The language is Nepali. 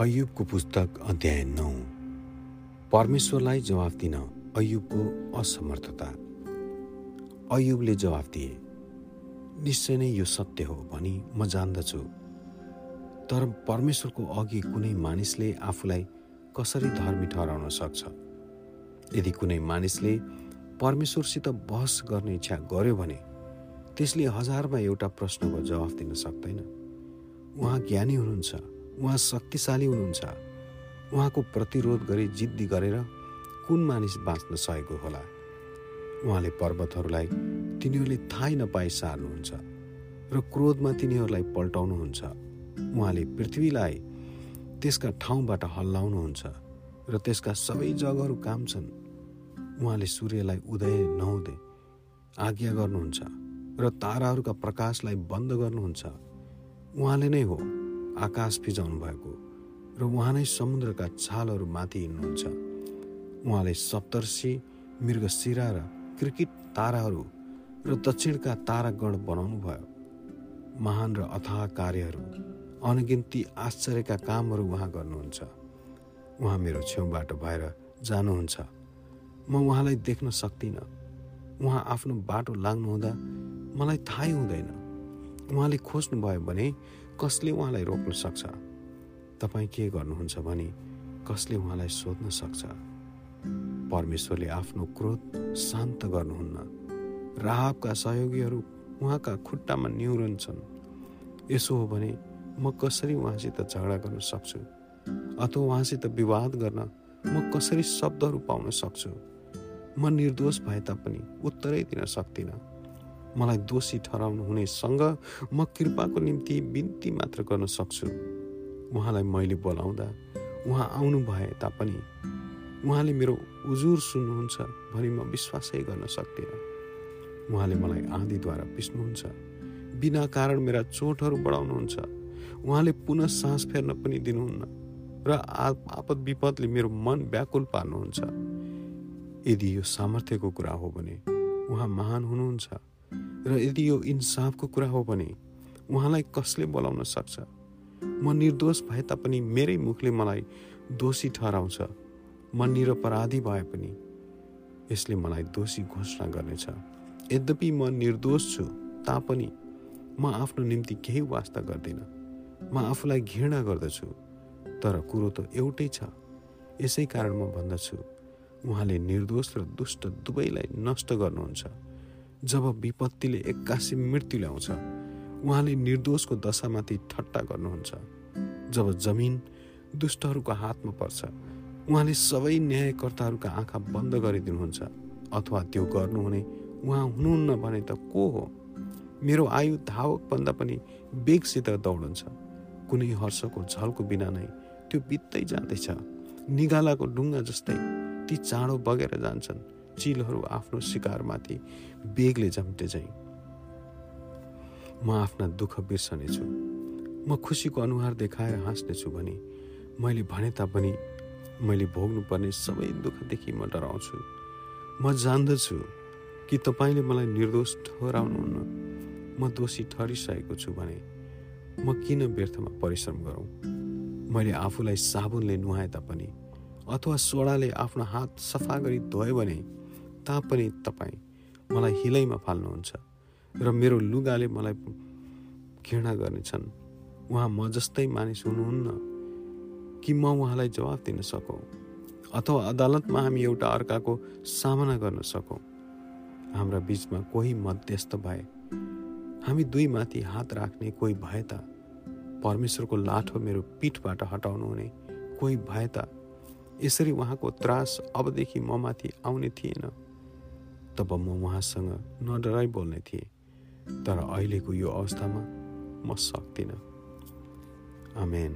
अयुबको पुस्तक अध्याय नौ। परमेश्वरलाई जवाफ दिन अयुबको असमर्थता। अयुबले जवाफ दिए निश्चय नै यो सत्य हो भनी म जान्दछु। तर परमेश्वरको अघि कुनै मानिसले आफूलाई कसरी धर्मी ठहराउन सक्छ? यदि कुनै मानिसले परमेश्वरसित बहस गर्ने इच्छा गर्यो भने त्यसले हजारमा एउटा प्रश्नको जवाफ दिन सक्दैन। उहाँ ज्ञानी हुनुहुन्छ। उहाँ शक्तिशाली हुनुहुन्छ। उहाँको प्रतिरोध गरी जिद्दी गरेर कुन मानिस बाँच्न सकेको होला? उहाँले पर्वतहरूलाई तिनीहरूले थाहै नपाए सार्नुहुन्छ र क्रोधमा तिनीहरूलाई पल्टाउनुहुन्छ। उहाँले पृथ्वीलाई त्यसका ठाउँबाट हल्लाउनुहुन्छ र त्यसका सबै जगहरू काम छन्। उहाँले सूर्यलाई उदय नहुँदै आज्ञा गर्नुहुन्छ र ताराहरूका प्रकाशलाई बन्द गर्नुहुन्छ। उहाँले नै हो आकाश फिजाउनु भएको र उहाँ नै समुद्रका छालहरू माथि हिँड्नुहुन्छ। उहाँले सप्तर्षी मृगशिरा र क्रिकेट ताराहरू र दक्षिणका तारागण बनाउनु भयो। महान र अथाह कार्यहरू अनगिन्ती आश्चर्यका कामहरू उहाँ गर्नुहुन्छ। उहाँ मेरो छेउबाट भएर जानुहुन्छ। म उहाँलाई देख्न सक्दिनँ। उहाँ आफ्नो बाटो लाग्नुहुँदा मलाई थाहै हुँदैन। उहाँले खोज्नुभयो भने कसले उहाँलाई रोक्न सक्छ? तपाईँ के गर्नुहुन्छ भने कसले उहाँलाई सोध्न सक्छ? परमेश्वरले आफ्नो क्रोध शान्त गर्नुहुन्न। राहबका सहयोगीहरू उहाँका खुट्टामा निहुरन्छन् यसो हो भने म कसरी उहाँसित झगडा गर्न सक्छु? अथवा उहाँसित विवाद गर्न म कसरी शब्दहरू पाउन सक्छु? म निर्दोष भए तापनि उत्तरै दिन सक्दिनँ मलाई दोषी ठहराउनु हुनेसँग म कृपाको निम्ति बिन्ती मात्र गर्न सक्छु। उहाँलाई मैले बोलाउँदा उहाँ आउनु भए तापनि उहाँले मेरो उजुर सुन्नुहुन्छ भनी म विश्वासै गर्न सक्दिनँ। उहाँले मलाई आँधीद्वारा पिस्नुहुन्छ। बिना कारण मेरा चोटहरू बढाउनुहुन्छ। उहाँले पुनः सास फेर्न पनि दिनुहुन्न र आपद विपदले मेरो मन व्याकुल पार्नुहुन्छ। यदि यो सामर्थ्यको कुरा हो भने उहाँ महान हुनुहुन्छ। र यदि यो इन्साफको कुरा हो भने उहाँलाई कसले बोलाउन सक्छ? म निर्दोष भए तापनि मेरै मुखले मलाई दोषी ठहराउँछ। म निरपराधी भए पनि यसले मलाई दोषी घोषणा गर्नेछ। यद्यपि म निर्दोष छु तापनि म आफ्नो निम्ति केही वास्ता गर्दिनँ। म आफूलाई घृणा गर्दछु तर कुरो त एउटै छ। यसै कारण म भन्दछु उहाँले निर्दोष र दुष्ट दुवैलाई नष्ट गर्नुहुन्छ। जब विपत्तिले एक्कासी मृत्यु ल्याउँछ उहाँले निर्दोषको दशामाथि ठट्टा गर्नुहुन्छ। जब जमिन दुष्टहरूको हातमा पर्छ उहाँले सबै न्यायकर्ताहरूका आँखा बन्द गरिदिनुहुन्छ अथवा त्यो गर्नुहुने उहाँ हुनुहुन्न भने त को हो? मेरो आयु धावकभन्दा पनि बेगसित दौडन्छ। कुनै हर्षको झल्को बिना नै त्यो बित्दै जाँदैछ। निगालाको डुङ्गा जस्तै ती चाँडो बगेर जान्छन्। चिलहरू आफ्नो शिकारमाथि बेगले झम्टे झैँ। म आफ्ना दुःख बिर्सनेछु। म खुसीको अनुहार देखाएर हाँस्नेछु भने मैले भने तापनि मैले भोग्नुपर्ने सबै दुःखदेखि म डराउँछु। म जान्दछु कि तपाईँले मलाई निर्दोष ठहराउनुहुन्न? म दोषी ठहरिसकेको छु भने म किन व्यर्थमा परिश्रम गरौँ? मैले आफूलाई साबुनले नुहाए तापनि अथवा सोडाले आफ्नो हात सफा गरी धोयो भने तापनि तपाईँ मलाई हिलैमा फाल्नुहुन्छ र मेरो लुगाले मलाई घृणा गर्नेछन्। उहाँ म जस्तै मानिस हुनुहुन्न कि म उहाँलाई जवाफ दिन सकौँ अथवा अदालतमा हामी एउटा अर्काको सामना गर्न सकौँ। हाम्रा बिचमा कोही मध्यस्थ भए हामी दुई माथि हात राख्ने कोही भए त परमेश्वरको लाठो मेरो पिठबाट हटाउनु हुने कोही भए त यसरी उहाँको त्रास अबदेखि म माथि आउने थिएन। तब म उहाँसँग नडराइ बोल्ने थिएँ तर अहिलेको यो अवस्थामा म सक्दिनँ। आमेन।